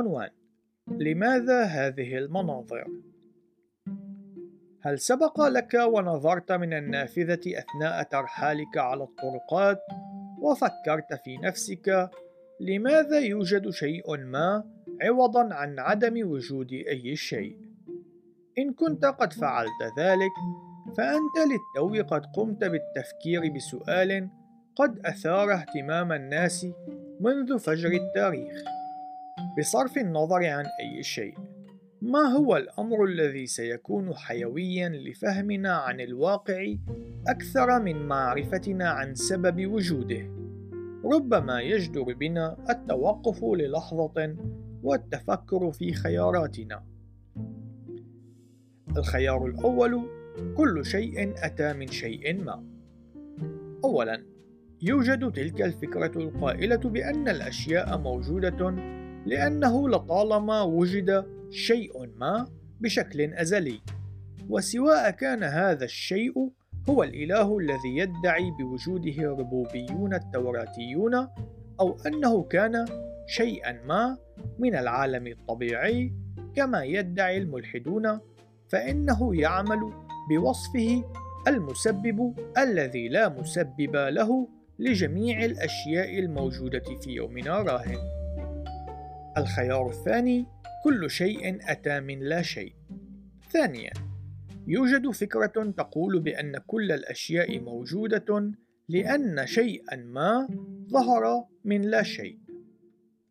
عنوان لماذا هذه المناظر؟ هل سبق لك ونظرت من النافذة أثناء ترحالك على الطرقات وفكرت في نفسك لماذا يوجد شيء ما عوضا عن عدم وجود أي شيء؟ إن كنت قد فعلت ذلك فأنت للتو قد قمت بالتفكير بسؤال قد أثار اهتمام الناس منذ فجر التاريخ بصرف النظر عن أي شيء. ما هو الأمر الذي سيكون حيويا لفهمنا عن الواقع أكثر من معرفتنا عن سبب وجوده؟ ربما يجدر بنا التوقف للحظة والتفكر في خياراتنا. الخيار الأول كل شيء أتى من شيء ما. أولا يوجد تلك الفكرة القائلة بأن الأشياء موجودة لأنه لطالما وجد شيء ما بشكل أزلي وسواء كان هذا الشيء هو الإله الذي يدعي بوجوده الربوبيون التوراتيون أو أنه كان شيئا ما من العالم الطبيعي كما يدعي الملحدون فإنه يعمل بوصفه المسبب الذي لا مسبب له لجميع الأشياء الموجودة في يومنا راهن. الخيار الثاني كل شيء أتى من لا شيء. ثانيا يوجد فكرة تقول بأن كل الأشياء موجودة لأن شيئا ما ظهر من لا شيء.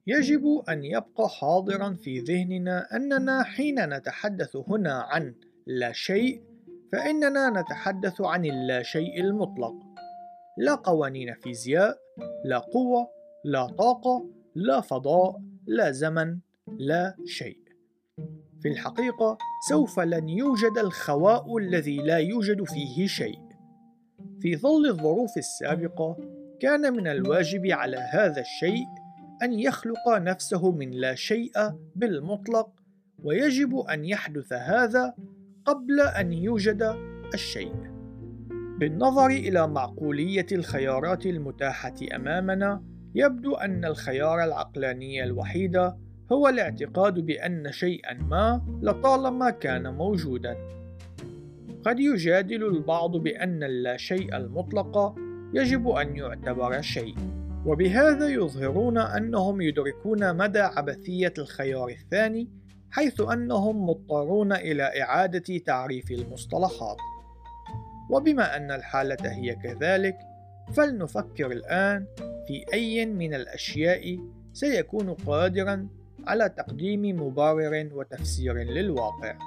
يجب أن يبقى حاضرا في ذهننا أننا حين نتحدث هنا عن لا شيء فإننا نتحدث عن اللا شيء المطلق لا قوانين فيزياء لا قوة لا طاقة لا فضاء لا زمن لا شيء في الحقيقة سوف لن يوجد الخواء الذي لا يوجد فيه شيء في ظل الظروف السابقة كان من الواجب على هذا الشيء أن يخلق نفسه من لا شيء بالمطلق ويجب أن يحدث هذا قبل أن يوجد الشيء. بالنظر إلى معقولية الخيارات المتاحة أمامنا، يبدو أن الخيار العقلاني الوحيد هو الاعتقاد بأن شيئا ما لطالما كان موجودا. قد يجادل البعض بأن اللا شيء المطلق يجب أن يعتبر شيء، وبهذا يظهرون أنهم يدركون مدى عبثية الخيار الثاني حيث أنهم مضطرون إلى إعادة تعريف المصطلحات وبما أن الحالة هي كذلك فلنفكر الآن في أي من الأشياء سيكون قادرا على تقديم مبرر وتفسير للواقع.